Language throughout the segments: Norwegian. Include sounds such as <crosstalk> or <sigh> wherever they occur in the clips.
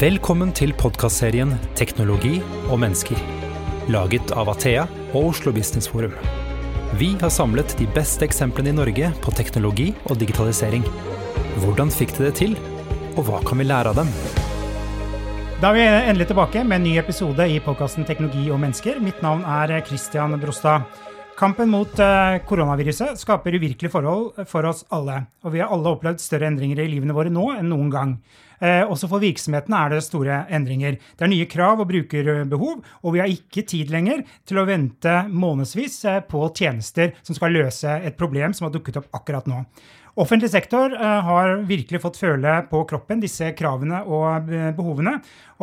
Velkommen til podkastserien 'Teknologi og mennesker', laget av Athea og Oslo Business Forum. Vi har samlet de beste eksemplene i Norge på teknologi og digitalisering. Hvordan fikk de det til, og hva kan vi lære av dem? Da er vi endelig tilbake med en ny episode i podkasten 'Teknologi og mennesker'. Mitt navn er Christian Brostad. Kampen mot eh, koronaviruset skaper uvirkelige forhold for oss alle. Og vi har alle opplevd større endringer i livene våre nå enn noen gang. Eh, også for virksomhetene er det store endringer. Det er nye krav og brukerbehov, og vi har ikke tid lenger til å vente månedsvis eh, på tjenester som skal løse et problem som har dukket opp akkurat nå. Offentlig sektor eh, har virkelig fått føle på kroppen disse kravene og eh, behovene.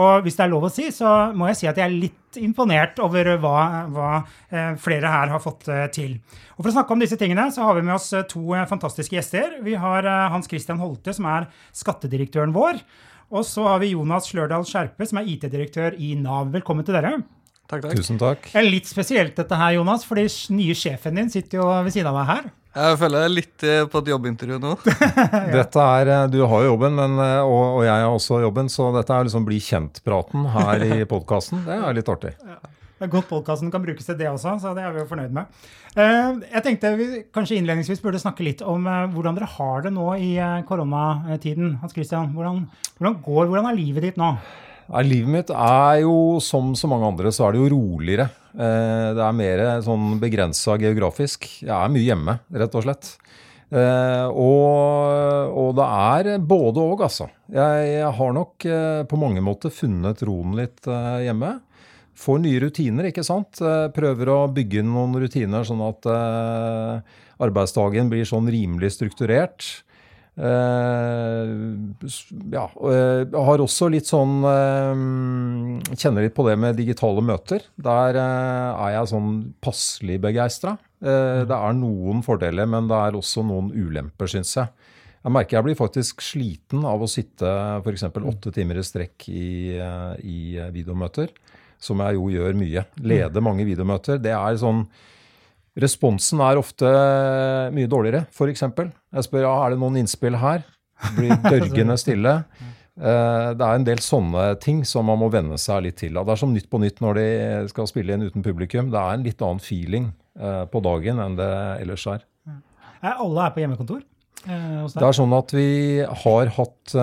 Og hvis det er lov å si, så må jeg si at jeg er litt imponert over hva, hva eh, flere her har fått til. Og For å snakke om disse tingene så har vi med oss to fantastiske gjester. Vi har Hans Christian Holte, som er skattedirektøren vår. Og så har vi Jonas Slørdal Skjerpe, som er IT-direktør i Nav. Velkommen til dere. Takk, takk. Tusen takk. Det er litt spesielt dette her, Jonas, fordi nye sjefen din sitter jo ved siden av deg her. Jeg føler jeg er litt eh, på et jobbintervju nå. <laughs> Dette er, eh, Du har jo jobben, men, eh, og, og, jeg har også jobben, så dette er liksom bli kjent-praten her i <laughs> podkasten. Det er litt artig. Ja. Det er godt podkasten kan brukes til det også, så det er vi jo fornøyd med. Jeg tenkte vi kanskje innledningsvis burde snakke litt om hvordan dere har det nå i koronatiden. Hans Christian, hvordan, hvordan går, hvordan er livet ditt nå? Ja, livet mitt er jo, som så mange andre, så er det jo roligere. Eh, det er mer sånn begrensa geografisk. Jeg er mye hjemme, rett og slett. Eh, og, og det er både òg, altså. Jeg, jeg, har nok eh, på mange måter funnet roen litt hjemme. Får nye rutiner, ikke sant. Prøver å bygge noen rutiner sånn at arbeidsdagen blir sånn rimelig strukturert. Uh, ja, jeg har også litt sånn uh, Kjenner litt på det med digitale møter. Der er jeg sånn passelig begeistra. det er noen fordeler, men det er også noen ulemper, syns jeg. Jeg merker jeg blir faktisk sliten av å sitte f.eks. åtte timer i strekk i, i videomøter, som jeg jo gjør mye. Leder mange videomøter. Det er sånn Responsen er ofte mye dårligere, f.eks. Jeg spør ja, er det noen innspill her. Det blir <laughs> dørgende stille. Eh, det er en del sånne ting som man må venne seg litt til. Det er som Nytt på Nytt når de skal spille inn uten publikum. Det er en litt annen feeling eh, på dagen enn det ellers er. Alle er på hjemmekontor? Eh, det er sånn at Vi har hatt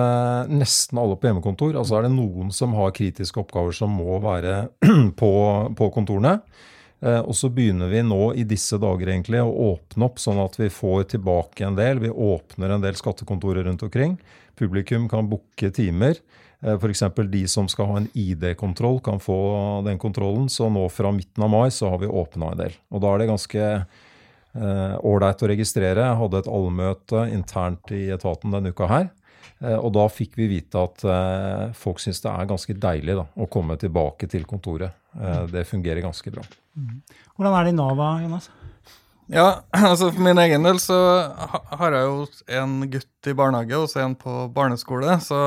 nesten alle på hjemmekontor. Altså er det noen som har kritiske oppgaver som må være <clears throat> på, på kontorene. Eh, og så begynner vi nå i disse dager egentlig å åpne opp, sånn at vi får tilbake en del. Vi åpner en del skattekontorer rundt omkring. Publikum kan booke timer. Eh, F.eks. de som skal ha en ID-kontroll, kan få den kontrollen. Så nå fra midten av mai så har vi åpna en del. Og da er det ganske eh, ålreit eh, å registrere. Jeg hadde et allmøte internt i etaten denne uka her. Uh, og da fikk vi vite at uh, folk syns det er ganske deilig da, å komme tilbake til kontoret. det fungerer ganske bra. Hvordan er det i Nava, Jonas? Ja, <clears throat> altså For min egen del så har jeg jo en gutt i barnehage og så en på barneskole. Så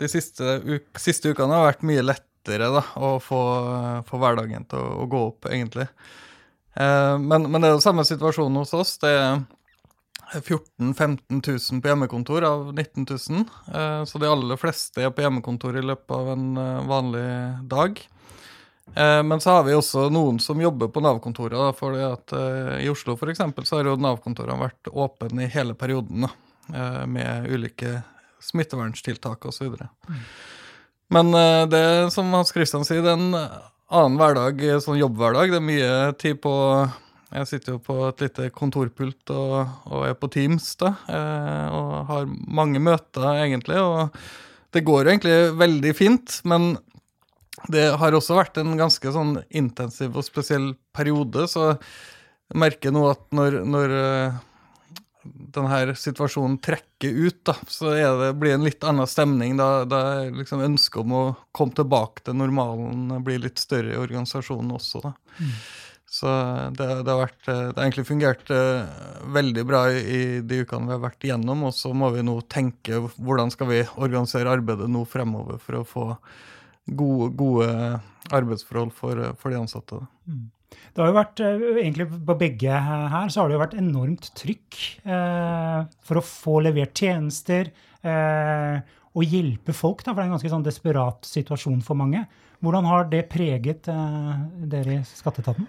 de siste, uk siste ukene har vært mye lettere da, å få, få hverdagen til å, å, gå opp, egentlig. Eh, men, men, det er jo samme situasjon hos oss. Det er 14 000-15 000 på hjemmekontor av 19 000. Eh, så de aller fleste er på hjemmekontor i løpet av en eh, vanlig dag. Eh, men så har vi også noen som jobber på Nav-kontoret. for at I Oslo for eksempel, så har jo Nav-kontorene vært åpne i hele perioden med ulike smitteverntiltak osv. Mm. Men det som Hans Christian sier, det er en annen hverdag, sånn jobbhverdag. Det er mye tid på Jeg sitter jo på et lite kontorpult og, og er på Teams da, og har mange møter, egentlig. og det går jo egentlig veldig fint, men det har også vært en ganske sånn intensiv og spesiell periode, så jeg merker nå at når, når uh, denne situasjonen trekker ut, da, så det, blir det en litt annen stemning. Da, da liksom ønsket om å komme tilbake til normalen blir litt større i organisasjonen også. Da. Mm. Så det, det, har vært, det har egentlig fungert uh, veldig bra i, de ukene vi har vært igjennom. Og så må vi nå tenke hvordan skal vi organisere arbeidet nå fremover for å få gode, gode arbeidsforhold for, for, de ansatte. Mm. Det har jo vært, eh, egentlig På begge her så har det jo vært enormt trykk eh, for å få levert tjenester. Eh, og hjelpe folk, da, for det er en ganske sånn desperat situasjon for mange. Hvordan har det preget eh, dere i Skatteetaten?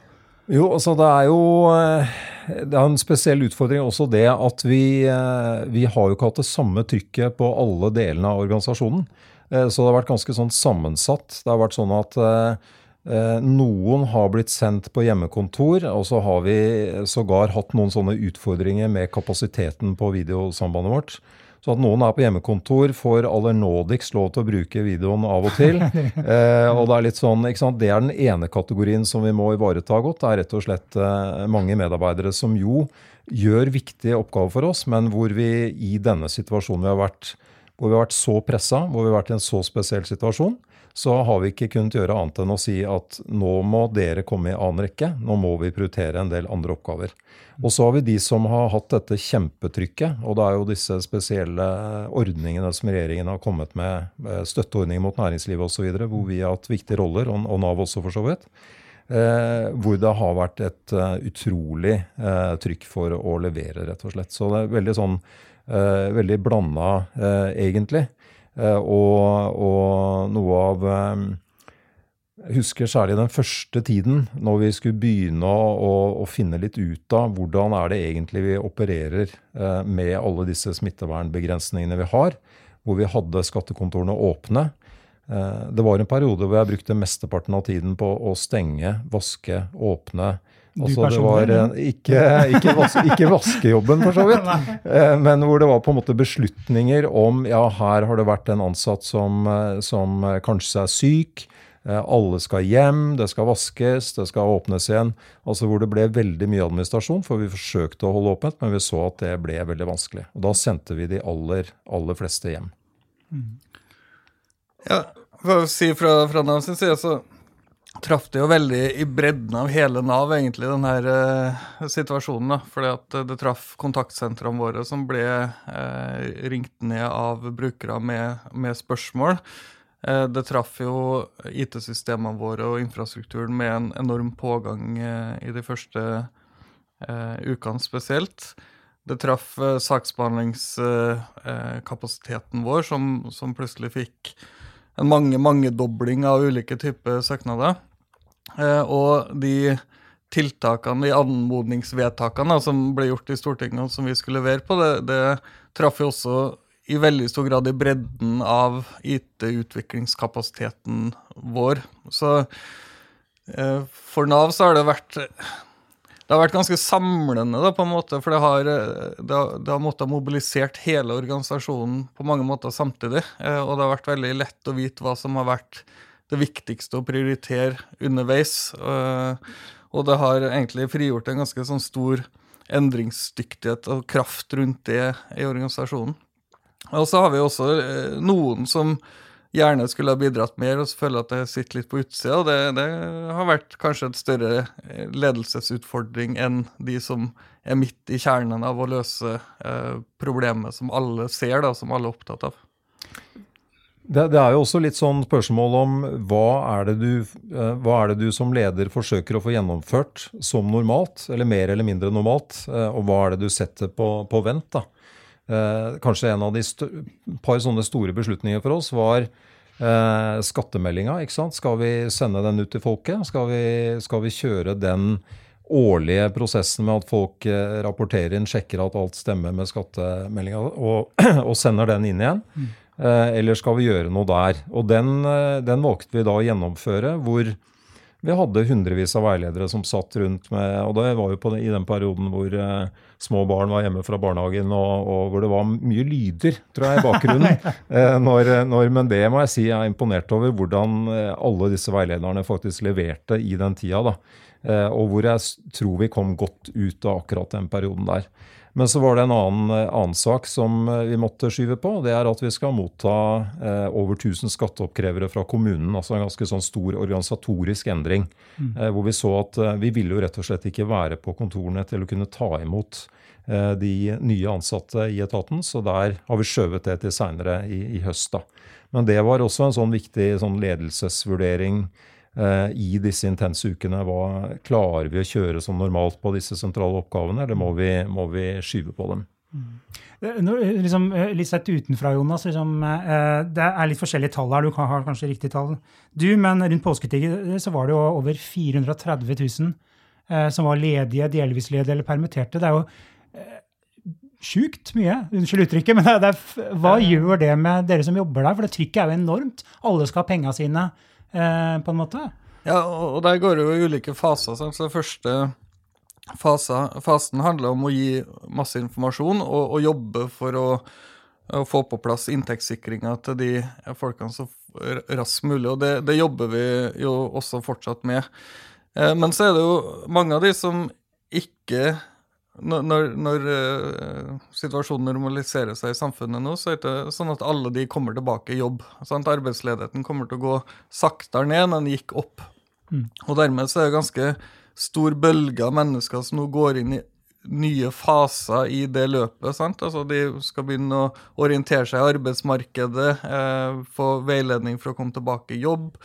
Jo, altså det er jo eh, det er en spesiell utfordring også det at vi, eh, vi har jo ikke hatt det samme trykket på alle delene av organisasjonen. Eh, så det har vært ganske sånn sammensatt. Det har vært sånn at noen har blitt sendt på hjemmekontor, og så har vi sågar hatt noen sånne utfordringer med kapasiteten på videosambandet vårt. Så at noen er på hjemmekontor, får aller nådigst lov til å bruke videoen av og til. <laughs> Eh, og Det er litt sånn, ikke sant? Det er den ene kategorien som vi må ivareta godt. Det er rett og slett eh, mange medarbeidere som jo gjør viktige oppgaver for oss, men hvor vi i denne situasjonen vi har vært, hvor vi har vært så pressa, hvor vi har vært i en så spesiell situasjon, så har vi ikke kunnet gjøre annet enn å si at nå må dere komme i annen rekke. Nå må vi prioritere en del andre oppgaver. Og så har vi de som har hatt dette kjempetrykket. Og det er jo disse spesielle ordningene som regjeringen har kommet med, støtteordninger mot næringslivet osv., hvor vi har hatt viktige roller, og, Nav også for så vidt. Eh, hvor det har vært et uh, utrolig uh, trykk for å levere, rett og slett. Så det er veldig sånn uh, veldig blanda, egentlig. Eh, og, og noe av eh, jeg husker særlig den første tiden, når vi skulle begynne å, å, finne litt ut av hvordan er det egentlig vi opererer eh, med alle disse smittevernbegrensningene vi har, hvor vi hadde skattekontorene åpne. Eh, det var en periode hvor jeg brukte mesteparten av tiden på å stenge, vaske, åpne Altså, det var ikke, ikke, vaske, ikke, <laughs> vaskejobben, for så vidt, eh, men hvor det var på en måte beslutninger om ja, her har det vært en ansatt som, eh, som kanskje er syk. Eh, alle skal hjem, det skal vaskes, det skal åpnes igjen. Altså Hvor det ble veldig mye administrasjon, for vi forsøkte å holde åpent, men vi så at det ble veldig vanskelig. Og Da sendte vi de aller, aller fleste hjem. Mm. Ja, for å si fra, fra Nav sin side, så traff det jo veldig i bredden av hele Nav, egentlig, denne uh, situasjonen. da, fordi at det traff kontaktsentrene våre, som ble uh, ringt ned av brukere med, med spørsmål. Uh, det traff jo IT-systemene våre og infrastrukturen med en enorm pågang i de første ukene spesielt. Det traff saksbehandlingskapasiteten vår, som, som plutselig fikk en mange, mangedobling av ulike typer søknader. Eh, og de tiltakene, de anmodningsvedtakene som ble gjort i Stortinget, og som vi skulle levere på, det, det traff jo også i veldig stor grad i bredden av IT-utviklingskapasiteten vår. Så eh, for Nav så har det vært det har vært ganske samlende, da, på en måte, for det har, det har, har måttet mobilisert hele organisasjonen på mange måter samtidig. Eh, og det har vært veldig lett å vite hva som har vært det viktigste å prioritere underveis. Eh, og det har egentlig frigjort en ganske sånn stor endringsdyktighet og kraft rundt det i organisasjonen. Og så har vi også eh, noen som gjerne skulle ha bidratt mer, og så føler at det sitter litt på utsida. Og det, det, har vært kanskje et større eh, ledelsesutfordring enn de som er midt i kjernen av å løse eh, problemet som alle ser, da, som alle er opptatt av. Det, det, er jo også litt sånn spørsmål om hva er, du, eh, hva er det du som leder forsøker å få gjennomført som normalt, eller mer eller mindre normalt, eh, og hva er det du setter på, på vent? da? Eh, kanskje en av de par sånne store beslutninger for oss var eh, skattemeldinga. ikke sant? Skal vi sende den ut til folket? Skal vi, skal vi kjøre den årlige prosessen med at folk rapporterer inn, sjekker at alt stemmer med skattemeldinga, og, <clears throat> og, sender den inn igjen? Mm. Eh, eller skal vi gjøre noe der? Og den, eh, den, valgte vi da å gjennomføre, hvor vi hadde hundrevis av veiledere som satt rundt med Og det var jo på, i den perioden hvor eh, små barn var hjemme fra barnehagen, og, og, hvor det var mye lyder, tror jeg, i bakgrunnen. <laughs> eh, når, når, men det må jeg si jeg er imponert over, hvordan eh, alle disse veilederne faktisk leverte i den tida. da. Eh, og hvor jeg tror vi kom godt ut av akkurat den perioden der. Men så var det en annen, annen, sak som eh, vi måtte skyve på. Det er at vi skal motta eh, over 1000 skatteoppkrevere fra kommunen. Altså en ganske sånn stor organisatorisk endring. Mm. Eh, hvor vi så at eh, vi ville jo rett og slett ikke være på kontorene til å kunne ta imot eh, de nye ansatte i etaten. Så der har vi skjøvet det til seinere i, i, høst. da. Men det var også en sånn viktig sånn ledelsesvurdering i disse intense ukene. Hva klarer vi å kjøre som normalt på disse sentrale oppgavene, eller må vi, må vi skyve på dem? Nå, liksom, litt sett utenfra, Jonas, liksom, det er litt forskjellige tall her. Du har kanskje riktig tall. Du, men rundt påsketider så var det jo over 430 000 som var ledige, delvis ledige eller permitterte. Det er jo sjukt mye. Unnskyld uttrykket, men det er, hva gjør det med dere som jobber der? For det trykket er jo enormt. Alle skal ha penga sine, eh, på en måte. Ja, og der går det jo ulike faser. Så den første fasa, fasen handler om å gi masse informasjon og, og jobbe for å, å, få på plass inntektssikringa til de folkene så raskt mulig. Og det, det, jobber vi jo også fortsatt med. Eh, men så er det jo mange av de som ikke når, når uh, situasjonen normaliserer seg i samfunnet nå, så er det ikke sånn at alle de kommer tilbake i jobb. Sant? Arbeidsledigheten kommer til å gå saktere ned enn den gikk opp. Mm. Og dermed så er det ganske stor bølge av mennesker som nå går inn i nye faser i det løpet. sant? Altså De skal begynne å orientere seg i arbeidsmarkedet, eh, få veiledning for å komme tilbake i jobb.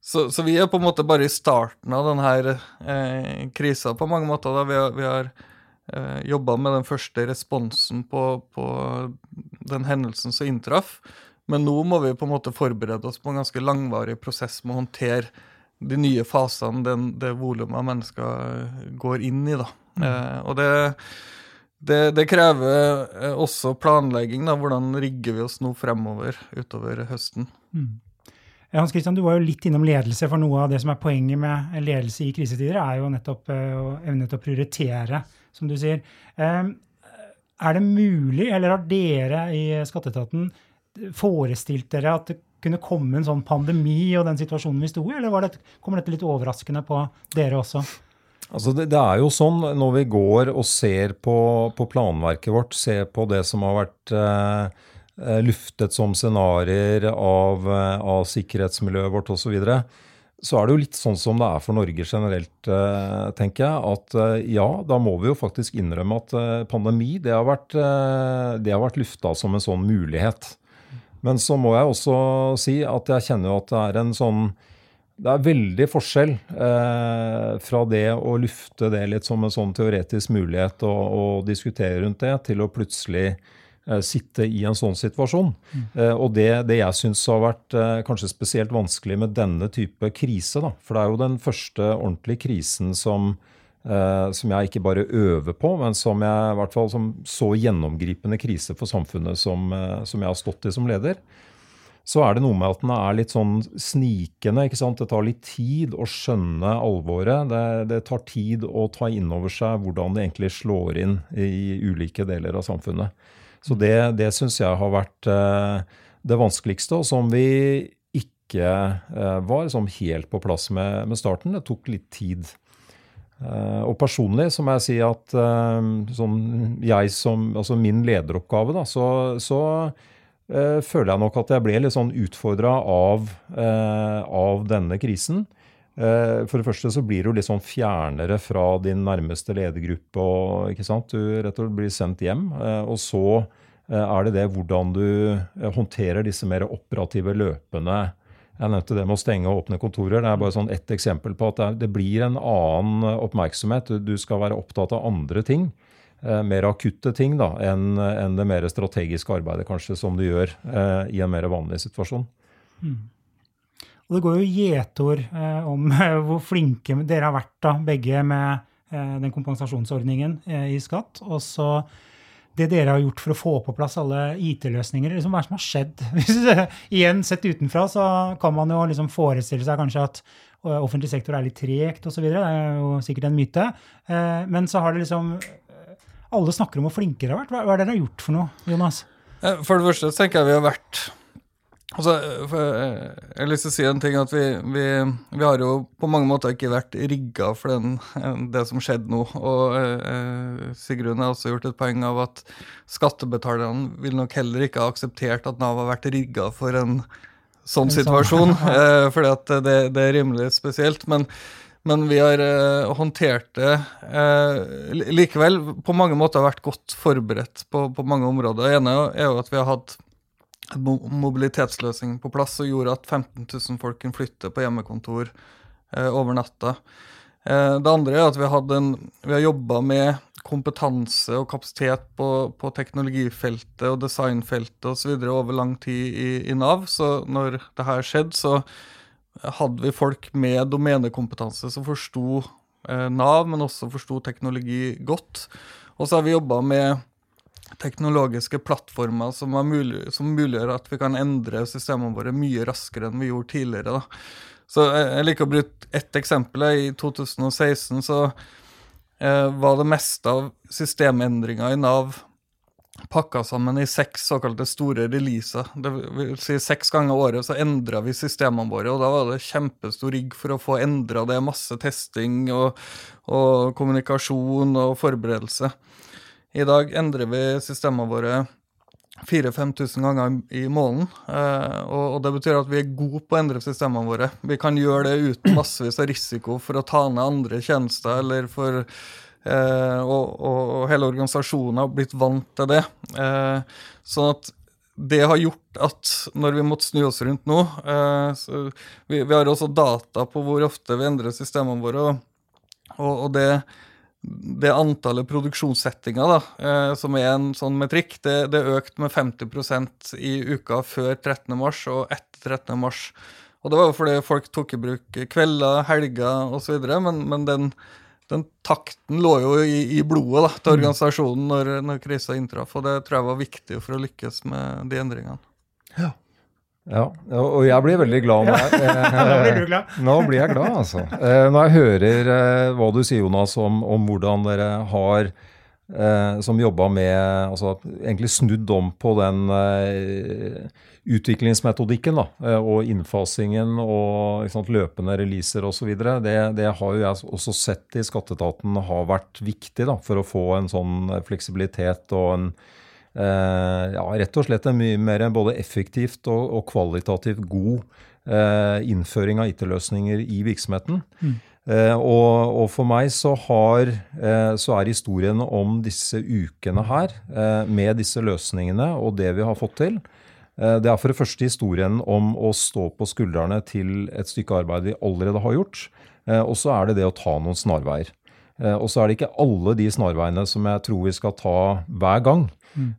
Så, så, vi er på en måte bare i starten av denne eh, krisa på mange måter. da Vi har, vi har eh, jobba med den første responsen på, på, den hendelsen som inntraff. Men nå må vi på en måte forberede oss på en ganske langvarig prosess med å håndtere de nye fasene den, det volumet av mennesker eh, går inn i. da. Mm. Eh, og det, det, det, krever eh, også planlegging. da, Hvordan rigger vi oss nå fremover utover høsten. Mm. Hans Christian, Du var jo litt innom ledelse, for noe av det som er poenget med ledelse i krisetider, er jo nettopp eh, å evne til å prioritere som du sier. Er det mulig, eller har dere i Skatteetaten forestilt dere at det kunne komme en sånn pandemi og den situasjonen vi sto i, eller det, kommer dette litt overraskende på dere også? Altså det, det, er jo sånn når vi går og ser på, på planverket vårt, ser på det som har vært eh, eh luftet som scenarioer av, eh, av sikkerhetsmiljøet vårt osv., så, videre, så er det jo litt sånn som det er for Norge generelt, eh, tenker jeg. At eh, ja, da må vi jo faktisk innrømme at eh, pandemi det har vært, det har vært lufta som en sånn mulighet. Men så må jeg også si at jeg kjenner jo at det er en sånn det er veldig forskjell eh, fra det å lufte det litt som en sånn teoretisk mulighet og, og diskutere rundt det, til å plutselig sitte i en sånn situasjon. Mm. Og det, det jeg syns har vært eh, kanskje spesielt vanskelig med denne type krise, da, for det er jo den første ordentlige krisen som, som jeg ikke bare øver på, men som jeg i hvert fall som så gjennomgripende krise for samfunnet som, som jeg har stått i som leder så er det noe med at den er litt sånn snikende. ikke sant? Det tar litt tid å skjønne alvoret. Det, det tar tid å ta inn over seg hvordan det egentlig slår inn i ulike deler av samfunnet. Så det, det syns jeg har vært eh, det vanskeligste, og som vi ikke eh, var liksom helt på plass med, med, starten. Det tok litt tid. Eh, og personlig så må jeg si at sånn jeg som, altså min lederoppgave, da, så, så føler jeg nok at jeg ble litt sånn utfordra av, av denne krisen. Eh, for det første så blir du litt sånn fjernere fra din nærmeste ledergruppe. og ikke sant? Du rett og slett blir sendt hjem. Eh, og så eh, er det det hvordan du håndterer disse mer operative løpende Jeg nevnte det med å stenge og åpne kontorer. Det er bare sånn ett eksempel på at det blir en annen oppmerksomhet. Du skal være opptatt av andre ting. Mer akutte ting da, enn det mer strategiske arbeidet kanskje som du gjør i en mer vanlig situasjon. Mm. Og det går jo gjetord eh, om <laughs> eh, hvor flinke dere har vært, da, begge med eh, den kompensasjonsordningen eh, i skatt. Og så det dere har gjort for å få på plass alle IT-løsninger. Liksom, hva er det som har skjedd? <laughs> Igjen, sett utenfra så kan man jo liksom forestille seg kanskje at eh, offentlig sektor er litt tregt osv. Det er jo sikkert en myte. Eh, men så har det liksom Alle snakker om hvor flinke dere har vært. Hva, hva er det dere har gjort for noe, Jonas? For det første tenker jeg vi har vært Altså, jeg har lyst til å si en ting, at vi, vi, vi har jo på mange måter ikke vært rigga for den, det som skjedde nå. Og eh, Sigrun har også gjort et poeng av at skattebetalerne vil nok heller ikke ha akseptert at Nav har vært rigga for en sånn situasjon. <laughs> eh, fordi at det, det, er rimelig spesielt. Men, men vi har eh, håndtert det eh, likevel på mange måter vært godt forberedt på, på mange områder. Det ene er jo at vi har hatt mobilitetsløsning på plass og gjorde at 15 000 folk kunne flytte på hjemmekontor eh, over natta. Eh, det andre er at vi, en, vi har jobba med kompetanse og kapasitet på, på teknologifeltet og designfeltet osv. over lang tid i, i, Nav. Så når det her skjedde, så hadde vi folk med domenekompetanse som forsto eh, Nav, men også forsto teknologi godt. Og så har vi jobba med teknologiske plattformer som, mulig, som, muliggjør at vi kan endre systemene våre mye raskere enn vi gjorde tidligere. Da. Så jeg, liker å bruke ett eksempel. I 2016 så eh, var det meste av systemendringer i Nav pakka sammen i seks såkalte store releaser. Det vil si Seks ganger året så endra vi systemene våre, og da var det kjempestor rigg for å få endra det. Masse testing og, og kommunikasjon og forberedelse. I dag endrer vi systemene våre 4000-5000 ganger i måneden. Eh, og, det betyr at vi er gode på å endre systemene våre. Vi kan gjøre det uten massevis av risiko for å ta ned andre tjenester eller for Eh, og, og, og, hele organisasjonen har blitt vant til det. Eh, sånn at det har gjort at når vi måtte snu oss rundt nå eh, vi, vi, har også data på hvor ofte vi endrer systemene våre. Og, og det, det, antallet produksjonssettinger da, eh, som er en sånn metrikk, det, det økte med 50% i uka før 13. mars og etter 13. mars. Og det var jo fordi folk tok i bruk kvelder, helger osv., men, men den den takten lå jo i, i blodet da, til mm. organisasjonen når, når krisa inntraff. Og det tror jeg var viktig for å lykkes med de endringene. Ja. Ja, og jeg blir veldig glad eh, Nå <laughs> blir du glad. <laughs> Nå blir jeg glad, altså. Eh, når jeg hører eh, hva du sier, Jonas, om, om hvordan dere har eh, som jobba med altså egentlig snudd om på den eh, utviklingsmetodikken da, eh, og innfasingen og sant, løpende releaser osv. Det, det har jo jeg også sett i skatteetaten har vært viktig da, for å få en sånn fleksibilitet og en eh, ja, rett og slett en mye mer både effektivt og, og kvalitativt god eh, innføring av IT-løsninger i virksomheten. Mm. Eh, og, og, for meg så, har, eh, så er historiene om disse ukene her, eh, med disse løsningene og det vi har fått til, Eh, det er for det første historien om å stå på skuldrene til et stykke arbeid vi allerede har gjort. Eh, og så er det det å ta noen snarveier. Eh, og så er det ikke alle de snarveiene som jeg tror vi skal ta hver gang. Mm.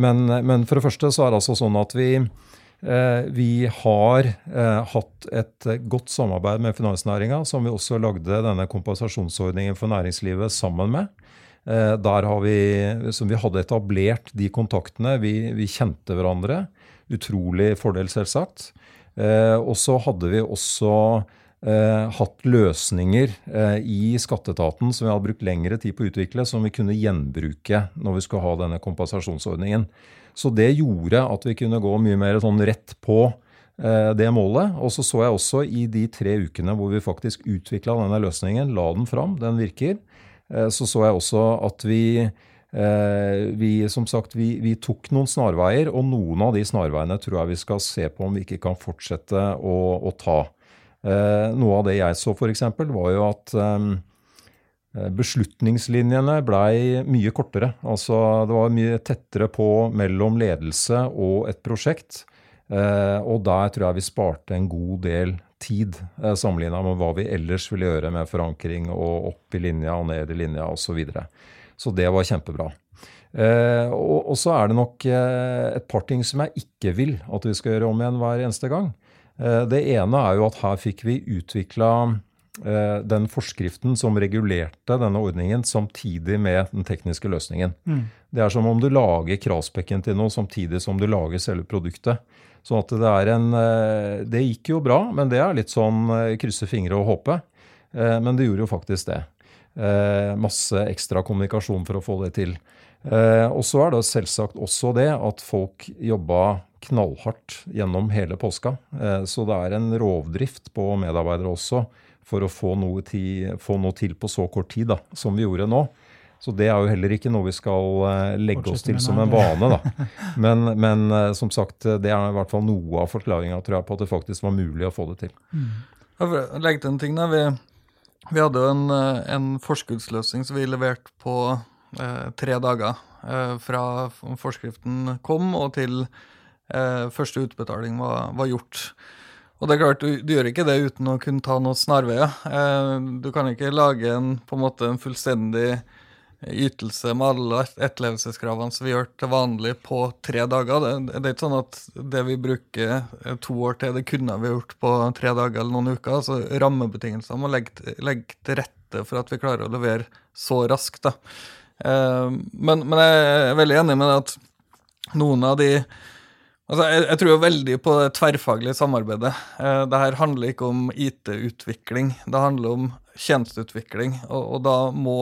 Men, men, for det første så er det altså sånn at vi, vi har hatt et godt samarbeid med finansnæringa, som vi også lagde denne kompensasjonsordningen for næringslivet sammen med. Der har vi, som vi hadde etablert de kontaktene. Vi, vi kjente hverandre utrolig fordel, selvsagt. Eh, og så hadde vi også eh, hatt løsninger eh, i skatteetaten som vi hadde brukt lengre tid på å utvikle, som vi kunne gjenbruke når vi skulle ha denne kompensasjonsordningen. Så det gjorde at vi kunne gå mye mer sånn rett på eh, det målet. Og så så jeg også i de tre ukene hvor vi faktisk utvikla denne løsningen, la den fram, den virker, eh, så så jeg også at vi Eh, vi, som sagt, vi, vi, tok noen snarveier, og noen av de snarveiene tror jeg vi skal se på om vi ikke kan fortsette å, å ta. Eh, noe av det jeg så f.eks., var jo at eh, beslutningslinjene blei mye kortere. Altså det var mye tettere på mellom ledelse og et prosjekt. Og der tror jeg vi sparte en god del tid, sammenligna med hva vi ellers ville gjøre med forankring og opp i linja og ned i linja osv. Så, så det var kjempebra. Eh, og, så er det nok eh, et par ting som jeg ikke vil at vi skal gjøre om igjen hver eneste gang. Eh, det ene er jo at her fikk vi utvikla eh, den forskriften som regulerte denne ordningen samtidig med den tekniske løsningen. Mm. Det er som om du lager kravspekken til noe samtidig som du lager selve produktet. Så at det er en eh, Det gikk jo bra, men det er litt sånn krysse fingre og håpe. Men det gjorde jo faktisk det. Masse ekstra kommunikasjon for å få det til. Og så er det selvsagt også det at folk jobba knallhardt gjennom hele påska. Eh, så det er en rovdrift på medarbeidere også for å få noe, til, få noe til på så kort tid da, som vi gjorde nå. Så det er jo heller ikke noe vi skal legge oss til som en vane. da. <laughs> Men, men, som sagt, det er i hvert fall noe av forklaringa på at det faktisk var mulig å få det til. Mm. Legg til en ting da, vi vi hadde jo en, eh, en forskuddsløsning som vi leverte på eh, tre dager. Eh, fra forskriften kom og til eh, første utbetaling var, var, gjort. Og det er klart, du, du, gjør ikke det uten å kunne ta noen snarveier. Eh, du kan ikke lage en, på en måte en fullstendig ytelse med alle etterlevelseskravene som vi gjør til vanlig på tre dager. Det, det, er ikke sånn at det vi bruker eh, to år til, det kunne vi gjort på tre dager eller noen uker. altså Rammebetingelsene må legge, legge til rette for at vi klarer å levere så raskt. da. Eh, men, men, jeg er veldig enig med at noen av de Altså, jeg, jeg, tror jo veldig på det tverrfaglige samarbeidet. Eh, det her handler ikke om IT-utvikling, det handler om tjenesteutvikling. Og, og da må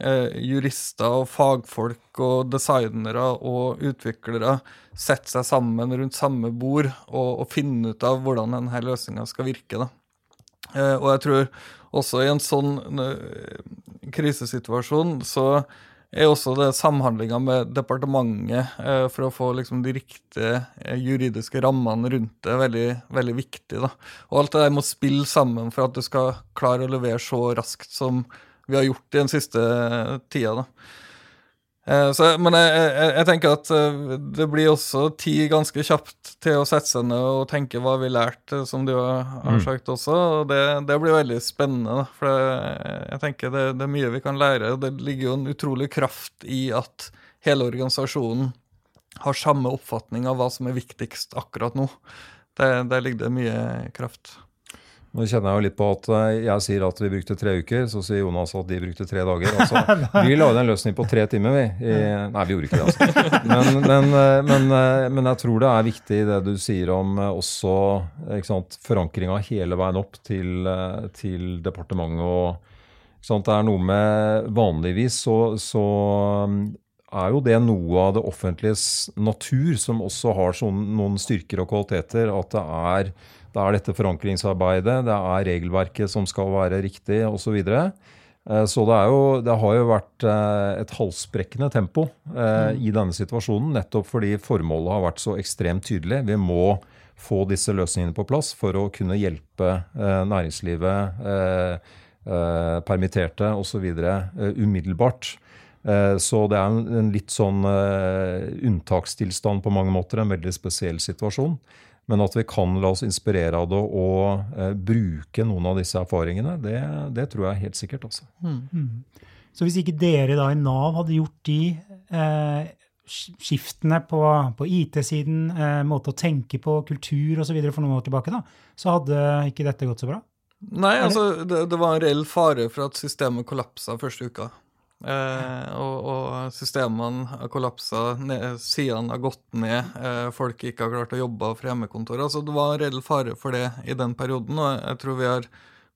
eh, jurister og fagfolk og designere og utviklere sette seg sammen rundt samme bord og, og finne ut av hvordan denne løsninga skal virke. Da. Eh, og jeg tror også i en sånn eh, krisesituasjon så er også det samhandlinga med departementet eh, for å få liksom, de riktige eh, juridiske rammene rundt det veldig, veldig viktig. Da. Og alt det der må spille sammen for at du skal klare å levere så raskt som vi har gjort i den siste tida. da. Eh, så, men jeg, jeg, jeg, tenker at eh, det blir også tid ganske kjapt til å sette seg ned og tenke hva vi lærte, som du har, mm. sagt også. og det, det, blir veldig spennende. For jeg, jeg tenker det, det, er mye vi kan lære. og Det ligger jo en utrolig kraft i at hele organisasjonen har samme oppfatning av hva som er viktigst akkurat nå. Der ligger det mye kraft. Nå kjenner jeg jo litt på at eh, jeg sier at vi brukte tre uker, så sier Jonas at de brukte tre dager. Altså, <laughs> vi lagde en løsning på tre timer, vi. I, nei, vi gjorde ikke det, altså. Men, men, eh, men, eh, men, jeg tror det er viktig det du sier om også forankringa hele veien opp til, til departementet. og Det er noe med Vanligvis så, så er jo det noe av det offentliges natur som også har sånn, noen styrker og kvaliteter. At det er det er dette forankringsarbeidet, det er regelverket som skal være riktig osv. Så, videre. Eh, så det, jo, det, har jo vært eh, et halsbrekkende tempo eh, i denne situasjonen, nettopp fordi formålet har vært så ekstremt tydelig. Vi må få disse løsningene på plass for å kunne hjelpe næringslivet, permitterte osv. umiddelbart. Så det er en litt sånn unntakstilstand på mange måter, en veldig spesiell situasjon. Men at vi kan la oss inspirere av det og eh, bruke noen av disse erfaringene, det, det tror jeg helt sikkert. også. Mm. Mm. Så hvis ikke dere da i Nav hadde gjort de eh, skiftene på, på IT-siden, eh, måte å tenke på, kultur osv. for noen år tilbake, da, så hadde ikke dette gått så bra? Nei, altså det, det var en reell fare for at systemet kollapsa første uka. Eh, og, og, systemene har kollapsa, sidene har gått ned, eh, folk ikke har klart å jobbe fra hjemmekontor. Altså, det var reell fare for det i den perioden, og jeg tror vi har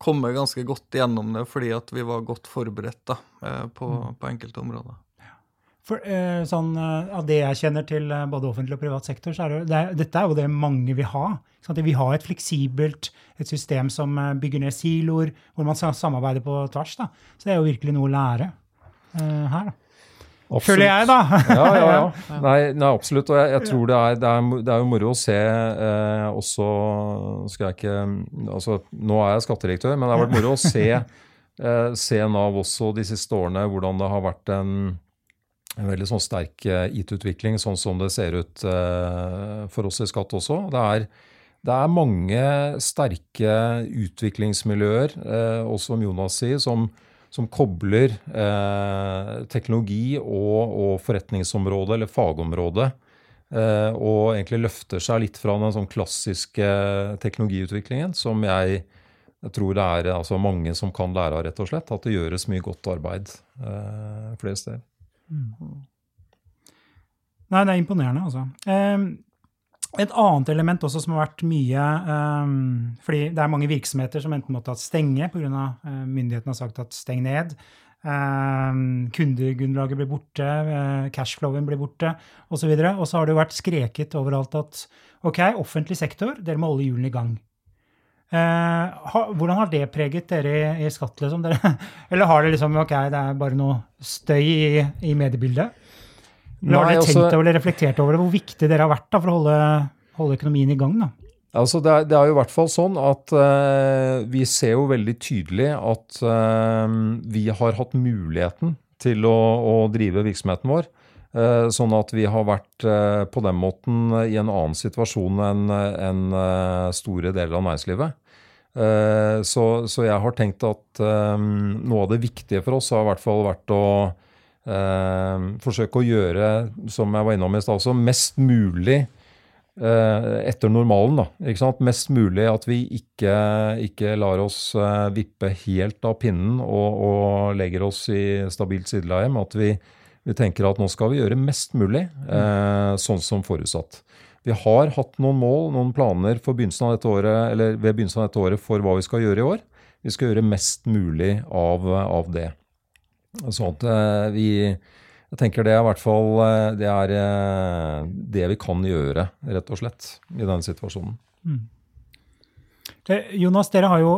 kommet ganske godt gjennom det fordi at vi var godt forberedt da, eh, på, mm. på, enkelte områder. For, eh, sånn, eh, Av det jeg kjenner til eh, både offentlig og privat sektor, så er det, det dette er jo det mange vil ha. Vi har et fleksibelt et system som bygger ned siloer, hvor man samarbeider på tvers. Da. Så det er jo virkelig noe å lære. Eh, her. da. Absolutt. Føler jeg, da. ja, ja, <laughs> ja. Nei, nei, absolutt. Og jeg, jeg tror det er, det, er, det er, jo moro å se eh, også skal jeg ikke, altså Nå er jeg skattedirektør, men det har vært moro å se, <laughs> eh, se Nav også de siste årene, hvordan det har vært en, en veldig sånn sterk eh, IT-utvikling, sånn som det ser ut eh, for oss i Skatt også. Det er, det er mange sterke utviklingsmiljøer, eh, også som Jonas sier, som, som kobler eh, teknologi og, og, forretningsområde, eller fagområde, eh, og egentlig løfter seg litt fra den sånn klassiske teknologiutviklingen, som jeg, tror det er altså, mange som kan lære av, rett og slett. At det gjøres mye godt arbeid eh, flere steder. Mm. Nei, det er imponerende, altså. Et annet element også som har vært mye um, fordi det er mange virksomheter som enten måtte ha stenge pga. Uh, myndighetene har sagt at steng ned. Um, kundegrunnlaget blir borte, uh, cashflowen blir borte osv. Og så har det jo vært skreket overalt at ok, offentlig sektor, dere må holde hjulene i gang. Uh, ha, hvordan har det preget dere i, i skatt? Liksom? Dere, <laughs> eller har det liksom ok, det er bare noe støy i, i mediebildet? Eller har dere tenkt eller reflektert over det, hvor viktig dere har vært da, for å holde, holde økonomien i gang? da? Altså det, er, det, er, jo i hvert fall sånn at uh, vi ser jo veldig tydelig at uh, vi har hatt muligheten til å, å drive virksomheten vår Eh, sånn at vi har vært på den måten i en annen situasjon enn en store deler av næringslivet. Så, så, jeg har tenkt at noe av det viktige for oss har i hvert fall vært å forsøke å gjøre, som jeg var innom i stad også, mest mulig etter normalen. da, ikke sant? Mest mulig at vi ikke, ikke lar oss vippe helt av pinnen og, og legger oss i stabilt sideleie. Men at vi vi tenker at nå skal vi gjøre mest mulig eh, sånn som forutsatt. Vi har hatt noen mål, noen planer begynnelsen året, ved begynnelsen av dette året for hva vi skal gjøre i år. Vi skal gjøre mest mulig av, av det. Sånn at eh, vi jeg tenker det er i hvert fall eh, det, er, eh, det vi kan gjøre, rett og slett, i denne situasjonen. Mm. Jonas, dere har jo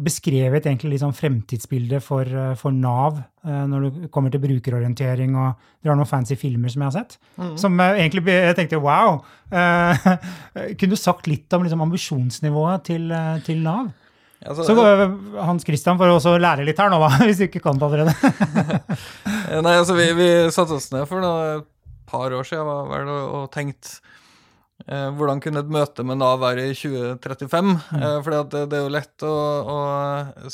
beskrevet egentlig liksom fremtidsbildet for, for, Nav når det kommer til brukerorientering, og dere har noen fancy filmer som jeg har sett. Mm. Som egentlig jeg tenkte wow! Eh, <laughs> kunne du sagt litt om liksom, ambisjonsnivået til, til Nav? Altså, så Hans Christian får også lære litt her nå, da, <laughs> hvis du ikke kan det allerede. <laughs> Nei, altså vi, vi satte oss ned for noe, et par år siden var og, og tenkte Eh, hvordan kunne et møte med Nav være i 2035? Mm. Eh, for det, det, er jo lett å, å,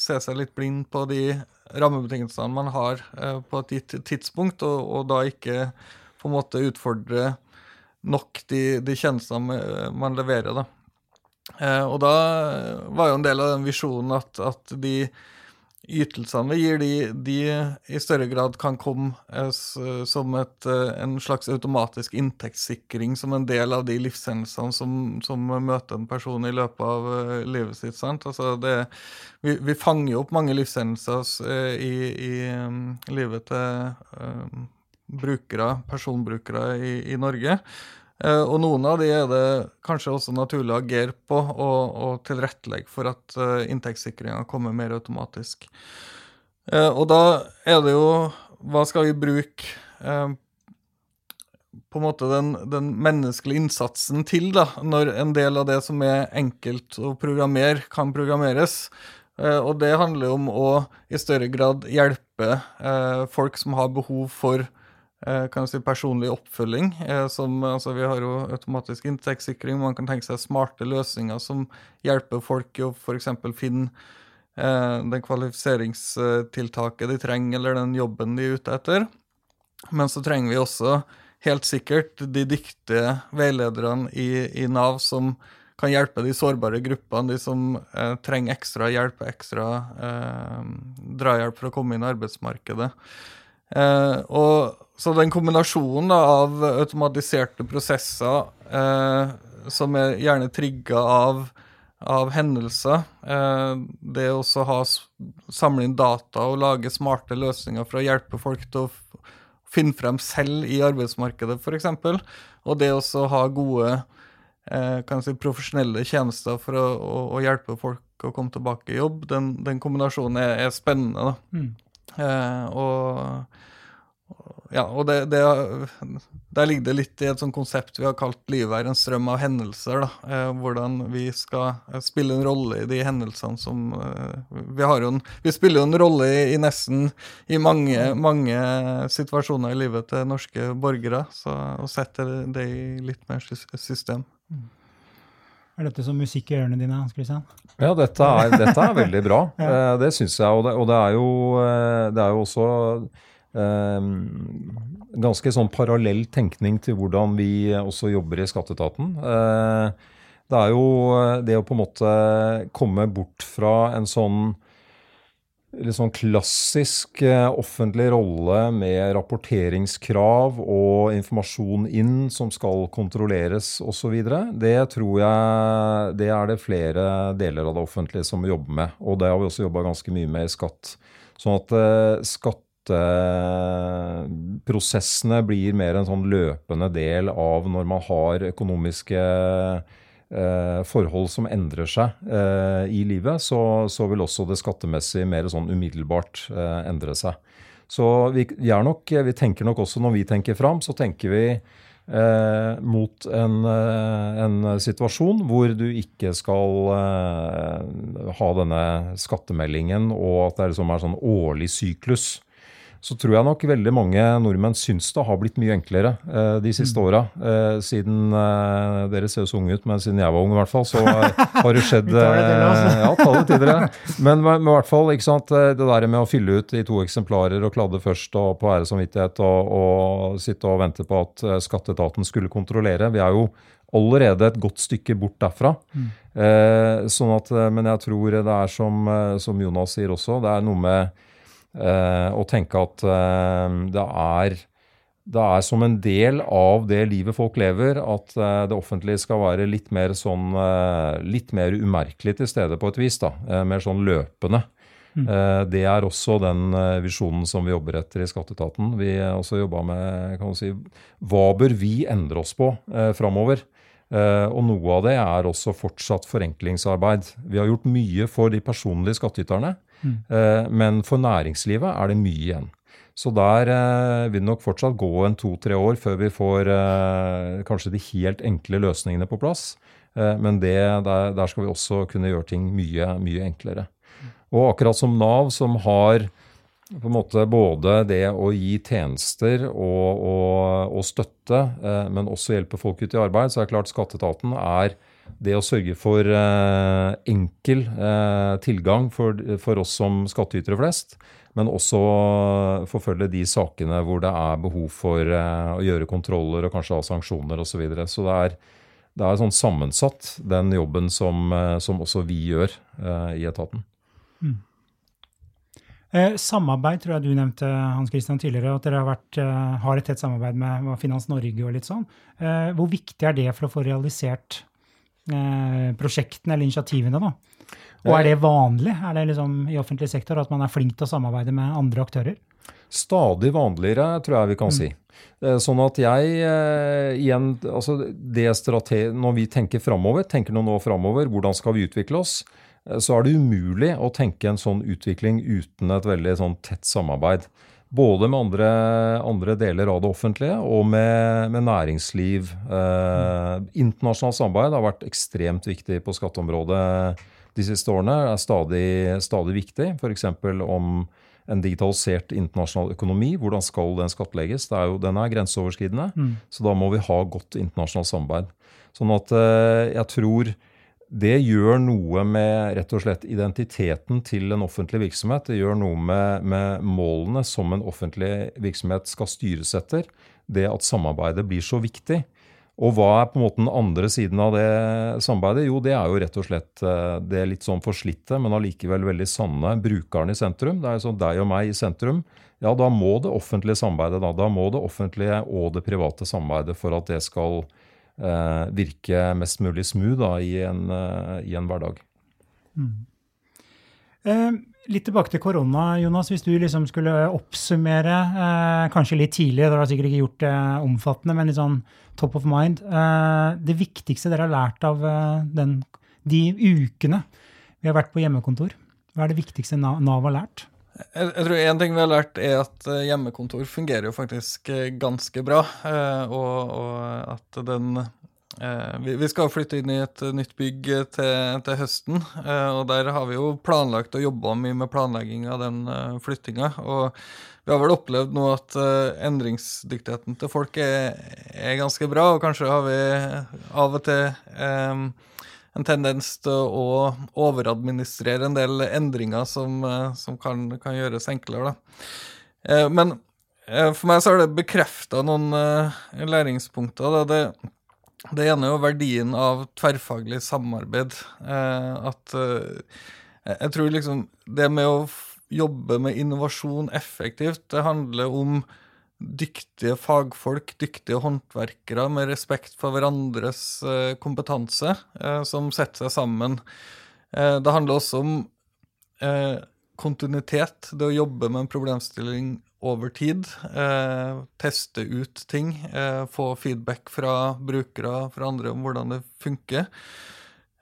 se seg litt blind på de rammebetingelsene man har eh, på et gitt tidspunkt, og, og, da ikke på en måte utfordre nok de, de tjenestene man leverer. da. Eh, og da var jo en del av den visjonen at, at de ytelsene vi gir, de, de, i større grad kan komme eh, som et, eh, en slags automatisk inntektssikring som en del av de livshendelsene som, som møter en person i løpet av livet sitt. Altså det, vi, vi, fanger opp mange livshendelser i, i um, livet til brukere, personbrukere i, i Norge. Eh, og noen av de er det kanskje også naturlig å agere på og, og tilrettelegge for at uh, inntektssikringa kommer mer automatisk. Uh, og da er det jo Hva skal vi bruke på en måte den, den, menneskelige innsatsen til, da, når en del av det som er enkelt å programmere, kan programmeres. og det handler om å i større grad hjelpe folk som har behov for Eh, kan si personlig oppfølging. Eh, som, altså, vi har jo automatisk inntektssikring. Man kan tenke seg smarte løsninger som hjelper folk å f.eks. finne eh, den kvalifiseringstiltaket de trenger, eller den jobben de er ute etter. Men så trenger vi også helt sikkert de dyktige veilederne i, i Nav som kan hjelpe de sårbare gruppene, de som eh, trenger ekstra hjelp, ekstra eh, drahjelp for å komme inn i arbeidsmarkedet. Eh, og så den kombinasjonen da, av automatiserte prosesser eh, som er gjerne trigga av, av, hendelser, eh, det å ha, samle inn data og lage smarte løsninger for å hjelpe folk til å finne frem selv i arbeidsmarkedet, f.eks., og det å ha gode eh, si, profesjonelle tjenester for å, å, å, hjelpe folk å komme tilbake i jobb, den, den kombinasjonen er, er spennende. Mm. Eh, og ja, og det, det, der ligger det litt i et sånt konsept vi har kalt 'livet er en strøm av hendelser'. da, eh, Hvordan vi skal eh, spille en rolle i de hendelsene som eh, Vi har jo en, vi spiller jo en rolle i, i, nesten i mange, mange situasjoner i livet til norske borgere. Så å sette det i litt mer system. Mm. Er dette som musikk i ørene dine? Hans Christian? Ja, dette er, dette er veldig bra. <laughs> ja. Det syns jeg. Og det, og det, er jo, det er jo også ganske sånn parallell tenkning til hvordan vi også jobber i skatteetaten. Eh, det er jo det å på en måte komme bort fra en sånn litt sånn klassisk eh, offentlig rolle med rapporteringskrav og informasjon inn som skal kontrolleres osv. Det tror jeg det er det flere deler av det offentlige som jobber med. Og det har vi også jobba ganske mye med i skatt. Sånn at eh, skatt prosessene blir mer en sånn løpende del av når man har økonomiske eh, forhold som endrer seg eh, i livet, så, så, vil også det skattemessige mer sånn umiddelbart eh, endre seg. Så vi, vi, nok, vi, tenker nok også når vi tenker fram, så tenker vi eh, mot en, en, situasjon hvor du ikke skal eh, ha denne skattemeldingen, og at det liksom er sånn årlig syklus så tror jeg nok veldig mange nordmenn syns det har blitt mye enklere eh, de siste mm. åra. Eh, siden eh, Dere ser jo så unge ut, men siden jeg var ung, i hvert fall, så har det skjedd <laughs> det eh, Ja, ta det til dere. Men, i hvert fall, ikke sant, eh, det der med å fylle ut i to eksemplarer og kladde først og på ære samvittighet og, og sitte og vente på at eh, skatteetaten skulle kontrollere. Vi er jo allerede et godt stykke bort derfra. Mm. Eh, sånn at, men jeg tror det er som, som Jonas sier også, det er noe med og tenke at eh, det er det er som en del av det livet folk lever, at uh, det offentlige skal være litt mer sånn litt mer umerkelig til stede på et vis. da, Mer sånn løpende. Mm. det er også den visjonen som vi jobber etter i Skatteetaten. Vi har også jobba med kan man si, hva bør vi endre oss på eh, framover. Og noe av det er også fortsatt forenklingsarbeid. Vi har gjort mye for de personlige skattyterne. Mm. Men for næringslivet er det mye igjen. Så der eh, vil det nok fortsatt gå en to-tre år før vi får eh, kanskje de helt enkle løsningene på plass. Eh, men det, der, der, skal vi også kunne gjøre ting mye, mye enklere. Og akkurat som Nav, som har på en måte både det å gi tjenester og, og, og støtte, eh, men også hjelpe folk ut i arbeid, så er det klart skatteetaten er det å sørge for eh, enkel eh, tilgang for, for, oss som skattytere flest, men også forfølge de sakene hvor det er behov for å gjøre kontroller og kanskje ha sanksjoner osv. Så, videre. så det er, det er sånn sammensatt, den jobben som, som også vi gjør i etaten. Mm. Eh, samarbeid tror jeg du nevnte Hans Christian, tidligere, at dere har, vært, eh, har et tett samarbeid med Finans Norge og litt sånn. Eh, hvor viktig er det for å få realisert prosjektene eller initiativene. da. Og er det vanlig er det liksom i offentlig sektor at man er flink til å samarbeide med andre aktører? Stadig vanligere, tror jeg vi kan mm. si. Sånn at jeg igjen altså det Når vi tenker framover, tenker noen år framover, hvordan skal vi utvikle oss? Så er det umulig å tenke en sånn utvikling uten et veldig sånn tett samarbeid. Både med andre, andre, deler av det offentlige og med, med næringsliv. Eh, internasjonalt samarbeid har vært ekstremt viktig på skatteområdet de siste årene. Det er stadig, stadig viktig. F.eks. om en digitalisert internasjonal økonomi. Hvordan skal den skattlegges? Er jo, den er grenseoverskridende. Mm. Så da må vi ha godt internasjonalt samarbeid. Sånn at eh, jeg tror det gjør noe med rett og slett identiteten til en offentlig virksomhet. Det gjør noe med, med, målene som en offentlig virksomhet skal styres etter. Det at samarbeidet blir så viktig. Og hva er på en måte den andre siden av det samarbeidet? Jo, det er jo rett og slett eh, det litt sånn forslitte, men allikevel veldig sanne brukeren i sentrum. Det er sånn deg og meg i sentrum. Ja, da må det offentlige samarbeidet, da. Da må det offentlige og det private samarbeidet for at det skal eh, virke mest mulig smooth da, i, en, eh, i en hverdag. Mm. Eh, litt tilbake til korona, Jonas. Hvis du liksom skulle oppsummere, eh, kanskje litt tidlig, dere har sikkert ikke gjort det omfattende, men litt sånn top of mind. Eh, det viktigste dere har lært av eh, den, de ukene vi har vært på hjemmekontor? Hva er det viktigste Nav har lært? Jeg, jeg tror En ting vi har lært, er at eh, hjemmekontor fungerer jo faktisk eh, ganske bra. Eh, og, og at den vi, skal flytte inn i et nytt bygg til, til høsten. og Der har vi jo planlagt og jobba mye med planlegging av den flyttinga. Og vi har vel opplevd nå at endringsdyktigheten til folk er, er, ganske bra. Og kanskje har vi av og til en tendens til å overadministrere en del endringer som, eh, som kan, kan, gjøres enklere. Da. Eh, men eh, for meg så har det bekrefta noen læringspunkter. Da. Det, det ene er jo verdien av tverrfaglig samarbeid. At jeg tror liksom det med å jobbe med innovasjon effektivt, det handler om dyktige fagfolk, dyktige håndverkere med respekt for hverandres eh, kompetanse, eh, som setter seg sammen. Eh, det handler også om kontinuitet, det å jobbe med en problemstilling over tid. teste ut ting, få feedback fra brukere, fra andre om hvordan det funker.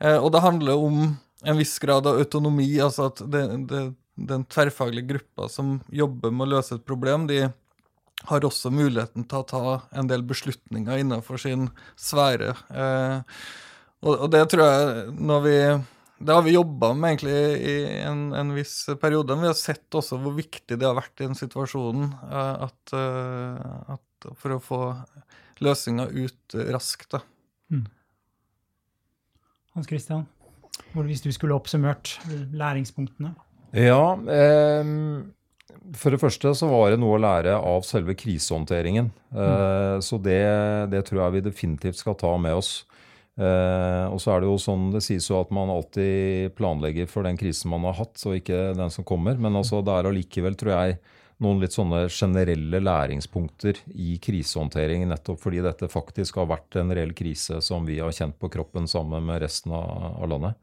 og det handler om en viss grad av autonomi, altså at det, det, den tverrfaglige gruppa som jobber med å løse et problem, de har også muligheten til å ta en del beslutninger innenfor sin sfære. Eh, og, og, det tror jeg, når vi det har vi jobba med egentlig i en, en, viss periode. Men vi har sett også hvor viktig det har vært i den situasjonen eh, at, uh, at for å få løsninga ut raskt. da. Mm. Hans Christian, hvis du skulle oppsummert læringspunktene? Ja, eh, for det første så var det noe å lære av selve krisehåndteringen. Eh, mm. Så det, det, tror jeg vi definitivt skal ta med oss. Eh, og så er det jo sånn det sies jo at man alltid planlegger for den krisen man har hatt, og ikke den som kommer. Men altså, det er allikevel, tror jeg, noen litt sånne generelle læringspunkter i krisehåndtering, nettopp fordi dette faktisk har vært en reell krise som vi har kjent på kroppen sammen med resten av, landet.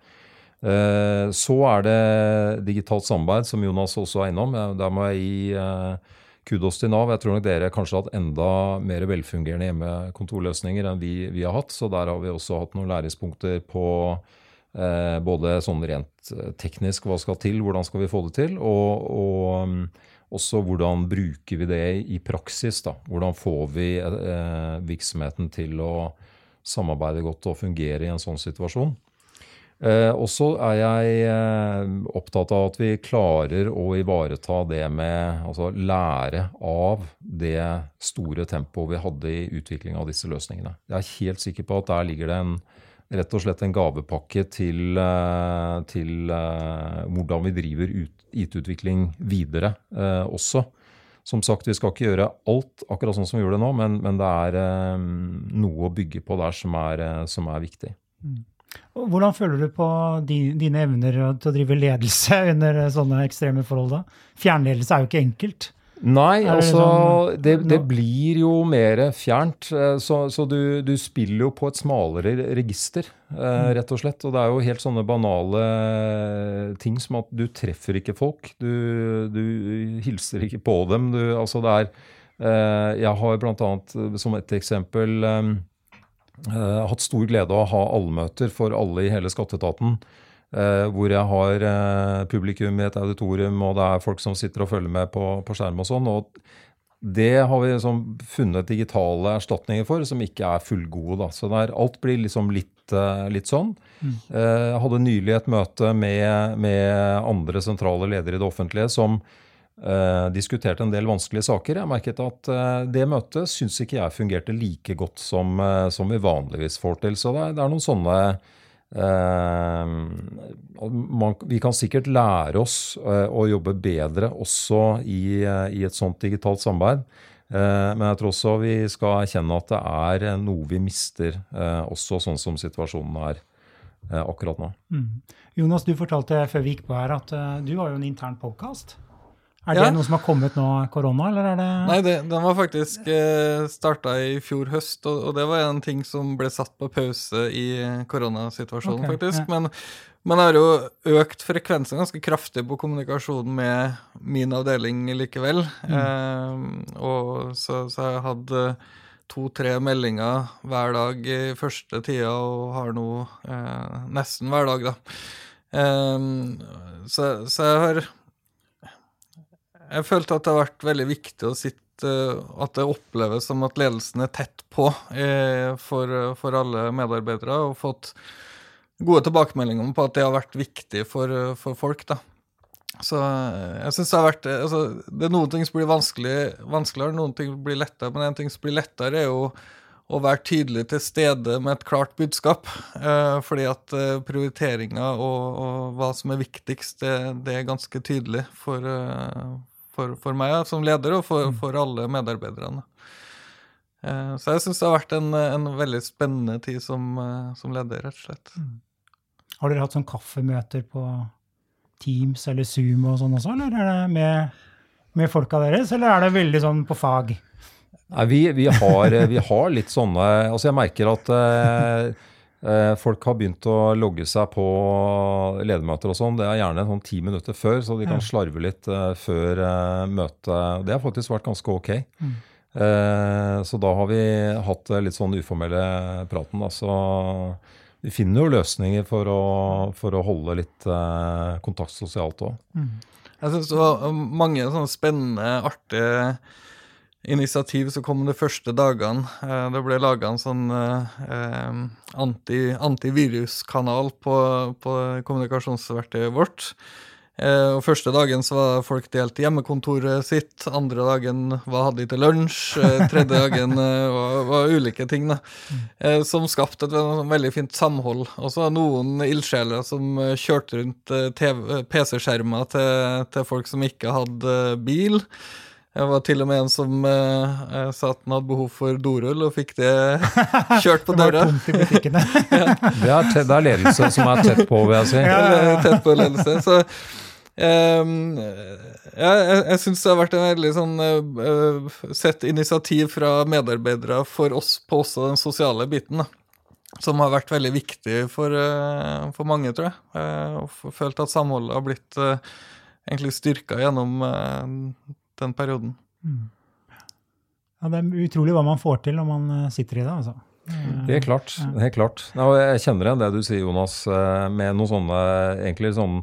Eh, så er det digitalt samarbeid, som Jonas også er innom. Der må jeg gi eh, kudos til Nav. Jeg tror nok dere kanskje har hatt enda mer velfungerende hjemmekontorløsninger enn vi, vi, har hatt. Så der har vi også hatt noen læringspunkter på eh, både sånn rent teknisk hva skal til, hvordan skal vi få det til, og, og også hvordan bruker vi det i praksis? da? Hvordan får vi eh, virksomheten til å samarbeide godt og fungere i en sånn situasjon? Eh, og så er jeg eh, opptatt av at vi klarer å ivareta det med altså lære av det store tempoet vi hadde i utvikling av disse løsningene. Jeg er helt sikker på at der ligger det en rett og slett en gavepakke til, eh, til eh, hvordan vi driver IT-utvikling videre uh, også. Som sagt, vi skal ikke gjøre alt akkurat sånn som vi gjør det nå, men, men det er uh, noe å bygge på der som er, som er viktig. Mm. Hvordan føler du på dine evner til å drive ledelse <laughs> under sånne ekstreme forhold? da? Fjernledelse er jo ikke enkelt. Nei, altså sånn, det, det, blir jo mer fjernt. Eh, så, så du, du, spiller jo på et smalere register, eh, mm. rett og slett. Og det er jo helt sånne banale ting som at du treffer ikke folk. Du, du hilser ikke på dem. Du, altså det er eh, Jeg har bl.a. som et eksempel hatt stor glede av å ha allmøter for alle i hele skatteetaten. Uh, hvor jeg har uh, publikum i et auditorium, og det er folk som sitter og følger med på, på skjerm og sånn. og det har vi liksom funnet digitale erstatninger for, som ikke er fullgode. Da. Så der, alt blir liksom litt, litt sånn. Mm. Jeg hadde nylig et møte med, med, andre sentrale ledere i det offentlige som diskuterte en del vanskelige saker. Jeg merket at det møtet syns ikke jeg fungerte like godt som, som vi vanligvis får til. Så det er, det er noen sånne Eh, man, vi kan sikkert lære oss eh, å jobbe bedre også i, eh, i et sånt digitalt samarbeid. Men jeg tror også vi skal erkjenne at det er noe vi mister, også sånn som situasjonen er akkurat nå. Mm. Jonas, du fortalte før vi gikk på her at du har jo en intern podkast. Er det ja. noe som har kommet nå, korona, eller er det Nei, det, den var faktisk eh, starta i fjor høst, og, og, det var en ting som ble satt på pause i koronasituasjonen, okay, faktisk. Ja. Men man har jo økt frekvensen ganske kraftig på kommunikasjonen med min avdeling likevel. Mm. Eh, og så, så jeg hadde to-tre meldinger hver dag i første tida, og har nå eh, nesten hver dag, da. Eh, så, så jeg har jeg følte at det har vært veldig viktig å sitte At det oppleves som at ledelsen er tett på eh, for, for, alle medarbeidere, og fått gode tilbakemeldinger på at det har vært viktig for, for folk. da. Så jeg synes det har vært altså, Det er noen ting som blir vanskelig, vanskeligere, noen ting blir lettere. Men en ting som blir lettere, er jo å være tydelig til stede med et klart budskap. Eh, fordi at eh, prioriteringa og, og, hva som er viktigst, det, det er ganske tydelig for, eh, for, for, meg som leder, og for, mm. for alle medarbeiderne. Eh, så jeg syns det har vært en, en, veldig spennende tid som, eh, som, leder, rett og slett. Mm. Har dere hatt sånn kaffemøter på Teams eller Zoom og sånn også, eller er det med, med folka deres, eller er det veldig sånn på fag? Nei, vi, vi, har, vi har, litt sånne Altså, jeg merker at eh, Eh, folk har begynt å logge seg på ledermøter og sånn. Det er gjerne sånn ti minutter før, så de kan slarve litt uh, før uh, møtet. Det har faktisk vært ganske ok. Mm. Så da har vi hatt litt sånn uformelle praten. Så vi finner jo løsninger for å, for å holde litt kontakt sosialt òg. Mm. Jeg syns det var mange sånne spennende, artige initiativ så kom de første dagene. Eh, det ble laga en sånn eh, anti, antiviruskanal på, på kommunikasjonsverktøyet vårt. Eh, og Første dagen så var folk delt hjemmekontoret sitt, andre dagen hva hadde de til lunsj, eh, tredje dagen eh, var, var, ulike ting. da, eh, Som skapte et veldig fint samhold. Og så var noen ildsjeler som eh, kjørte rundt eh, PC-skjermer til, til, folk som ikke hadde bil. Jeg var til og med en som uh, sa at han hadde behov for dorull, og fikk det <laughs> kjørt på døra. det, <laughs> ja. det, ja. det er ledelse som er tett på, vil jeg si. Ja, tett på ledelse. Så Um, ja, jeg jeg syns det har vært en veldig sånn uh, sett initiativ fra medarbeidere for oss på også den sosiale biten. da som har vært veldig viktig for, for mange, tror jeg. jeg. og følt at samholdet har blitt uh, egentlig styrka gjennom den perioden. Mm. Ja, Det er utrolig hva man får til når man sitter i det. altså. Helt klart. helt klart. Ja, jeg kjenner igjen det du sier, Jonas, med noen sånne egentlig sånn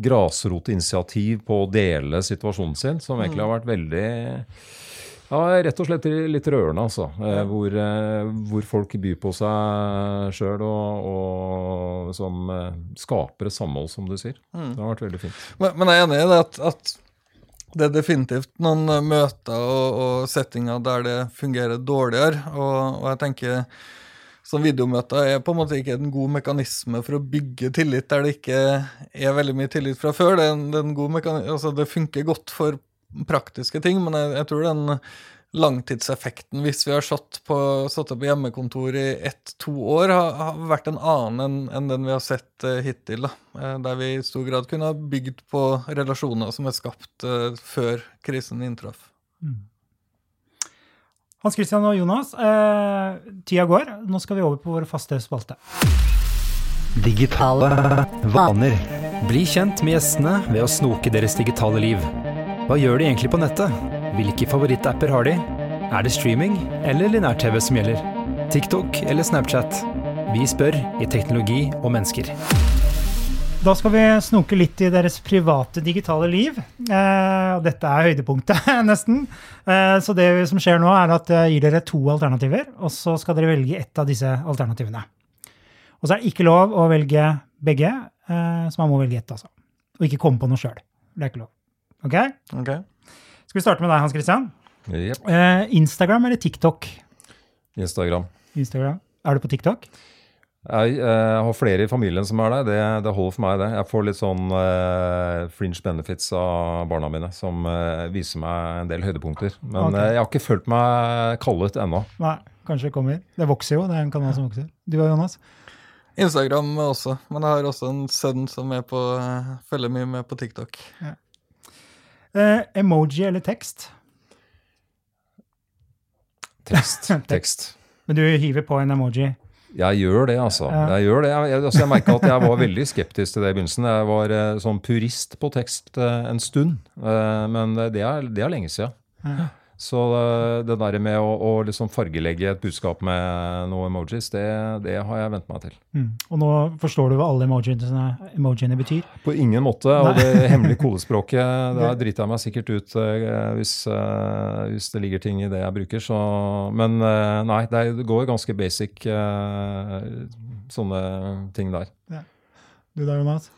grasrotinitiativ på å dele situasjonen sin, som egentlig har vært veldig ja, rett og slett litt rørende, altså. Eh, hvor, eh, hvor, folk byr på seg sjøl og, og, som eh, skaper et samhold, som du sier. Mm. Det har vært veldig fint. Men, men jeg er enig i det at, at, det er definitivt noen møter og, og settinger der det fungerer dårligere. Og, og jeg tenker som videomøter er på en måte ikke en god mekanisme for å bygge tillit der det ikke er veldig mye tillit fra før. Det, en, det, en altså det funker godt for praktiske ting, men jeg, jeg tror den langtidseffekten hvis vi har satt på, satt på hjemmekontor i ett-to år, har, har, vært en annen enn, den vi har sett uh, hittil. Da. Uh, der vi i stor grad kunne ha bygd på relasjoner som er skapt uh, før krisen inntraff. Mm. Hans Christian og Jonas, eh, tida går. Nå skal vi over på vår faste spalte. Digitale vaner. Bli kjent med gjestene ved å snoke deres digitale liv. Hva gjør de egentlig på nettet? Hvilke favorittapper har de? Er det streaming eller linær-TV som gjelder? TikTok eller Snapchat? Vi spør i Teknologi og mennesker. Da skal vi snoke litt i deres private digitale liv. Eh, dette er høydepunktet, <laughs> nesten. Eh, så det som skjer nå, er at jeg gir dere to alternativer, og så skal dere velge ett av disse alternativene. Og så er det ikke lov å velge begge, eh, så man må velge ett, altså. Og ikke komme på noe sjøl. Det er ikke lov. Ok? okay. Skal vi starte med deg, Hans Christian? Yep. Eh, Instagram eller TikTok? Instagram. Instagram. Er du på TikTok? Jeg, jeg, eh, har flere i familien som er der. det. det. holder for meg, det. Jeg får litt sånn eh, fringe benefits av barna mine, som eh, viser meg en del høydepunkter. Men okay. uh, jeg har ikke følt meg kallet ennå. Nei, kanskje det kommer. Det vokser jo. Det er en kanal som vokser. Du og Jonas? Instagram også. Men jeg har også en sønn som er på, følger mye med på TikTok. Ja. Emoji eller tekst? <laughs> Tekst. tekst. Men du hiver på en emoji? Jeg gjør det, altså. Jeg gjør det. Jeg, altså, jeg merka at jeg var veldig skeptisk til det i begynnelsen. Jeg var eh, sånn purist på tekst eh, en stund, eh, men det er, det er lenge siden. Ja. Så det der med å, å liksom fargelegge et budskap med noen emojis, det, det har jeg vent meg til. Mm. Og nå forstår du hva alle emojiene, emojiene betyr? På ingen måte. Nei. Og det hemmelige kodespråket, <laughs> der driter jeg meg sikkert ut uh, hvis, uh, hvis, det ligger ting i det jeg bruker. Så, men nei, det går ganske basic sånne ting der. Ja. Du da, Jonas?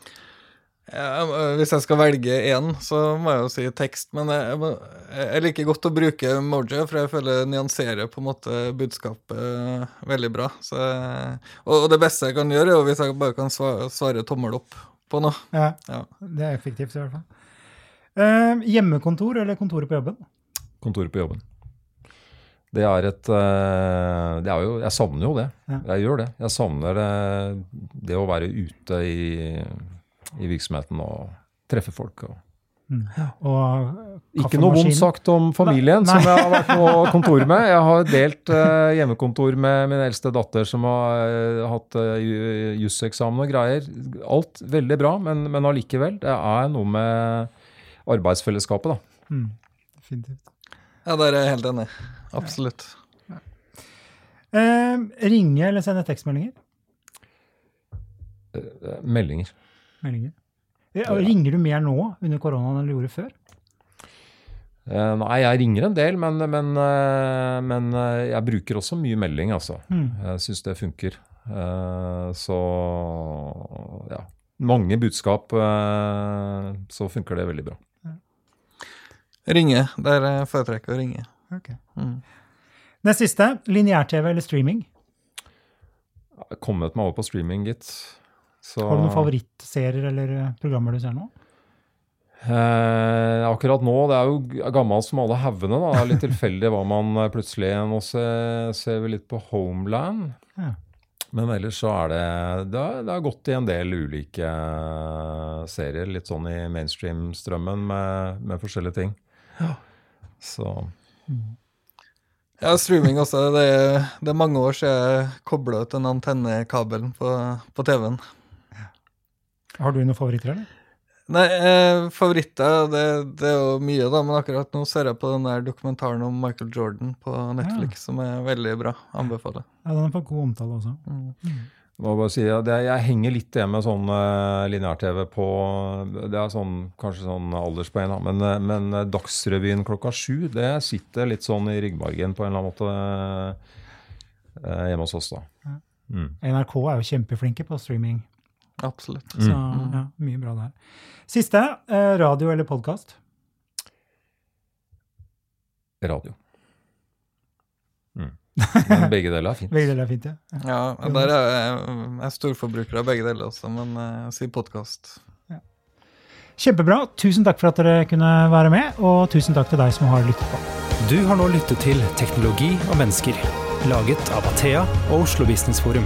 Hvis jeg skal velge én, så må jeg jo si tekst. Men jeg, jeg, liker godt å bruke Mojo, for jeg føler det nyanserer på en måte budskapet veldig bra. Så, og, det beste jeg kan gjøre, er hvis jeg bare kan svare, svare tommel opp på noe. Ja, ja, Det er effektivt i hvert fall. Eh, hjemmekontor eller kontoret på jobben? Kontoret på jobben. Det er et uh, det er jo, Jeg savner jo det. Ja. Jeg gjør det. Jeg savner det, det å være ute i i virksomheten og treffe folk. og Mm. Og Ikke noe vondt sagt om familien, Nei. som jeg har vært på <laughs> kontor med. Jeg har delt uh, hjemmekontor med min eldste datter, som har uh, hatt uh, juseksamen og greier. Alt veldig bra, men, men allikevel. Det er noe med arbeidsfellesskapet, da. Mm. Definitivt. Ja, der er jeg helt enig. Absolutt. Ja. Ja. ringe eller sende tekstmeldinger? meldinger meldinger. Ringer du mer nå under koronaen enn du gjorde før? Uh, nei, jeg ringer en del, men, men, uh, men uh, jeg bruker også mye melding, altså. Mm. Jeg syns det funker. Eh, så ja. Mange budskap, eh, så funker det veldig bra. Ringe. Der jeg foretrekker å ringe. Okay. Mm. Den siste, lineær-TV eller streaming? Jeg har kommet meg over på streaming, gitt. Så, Har du noen favorittserier eller eh, programmer du ser nå? Eh, akkurat nå, det er jo gammelt som alle haugene. Det er litt tilfeldig hva man eh, plutselig Nå ser, ser vi litt på Homeland. Ja. Men ellers så er det Det har, det har gått i en del ulike eh, serier. Litt sånn i mainstream-strømmen med, med forskjellige ting. Så Ja, streaming også. Det er, det er mange år siden jeg kobla ut den antennekabelen på, på TV-en. Har du noen favoritter, eller? Nei, eh, favoritter det, det er jo mye, da, men akkurat nå ser jeg på den der dokumentaren om Michael Jordan på Netflix, som er veldig bra. Anbefaler. Ja, Den har fått god omtale også. må bare si jeg, jeg henger litt igjen med sånn uh, lineær-TV på Det er sånn, kanskje sånn alderspoeng, da. Men, eh, men eh, Dagsrevyen klokka sju, det sitter litt sånn i ryggmargen på en eller annen måte eh, hjemme hos oss, da. Mm. NRK er jo kjempeflinke på streaming. Absolutt. Så ja, mye bra der. Siste, eh, radio eller podkast? Radio. Mm. <laughs> Men begge deler er fint. Begge deler er fint, ja. Ja, der er jeg, jeg er storforbruker av begge deler også, men eh, jeg sier podkast. Kjempebra. Tusen takk for at dere kunne være med, og tusen takk til deg som har lyttet på. Du har nå lyttet til Teknologi og mennesker, laget av Athea og Oslo Business Forum.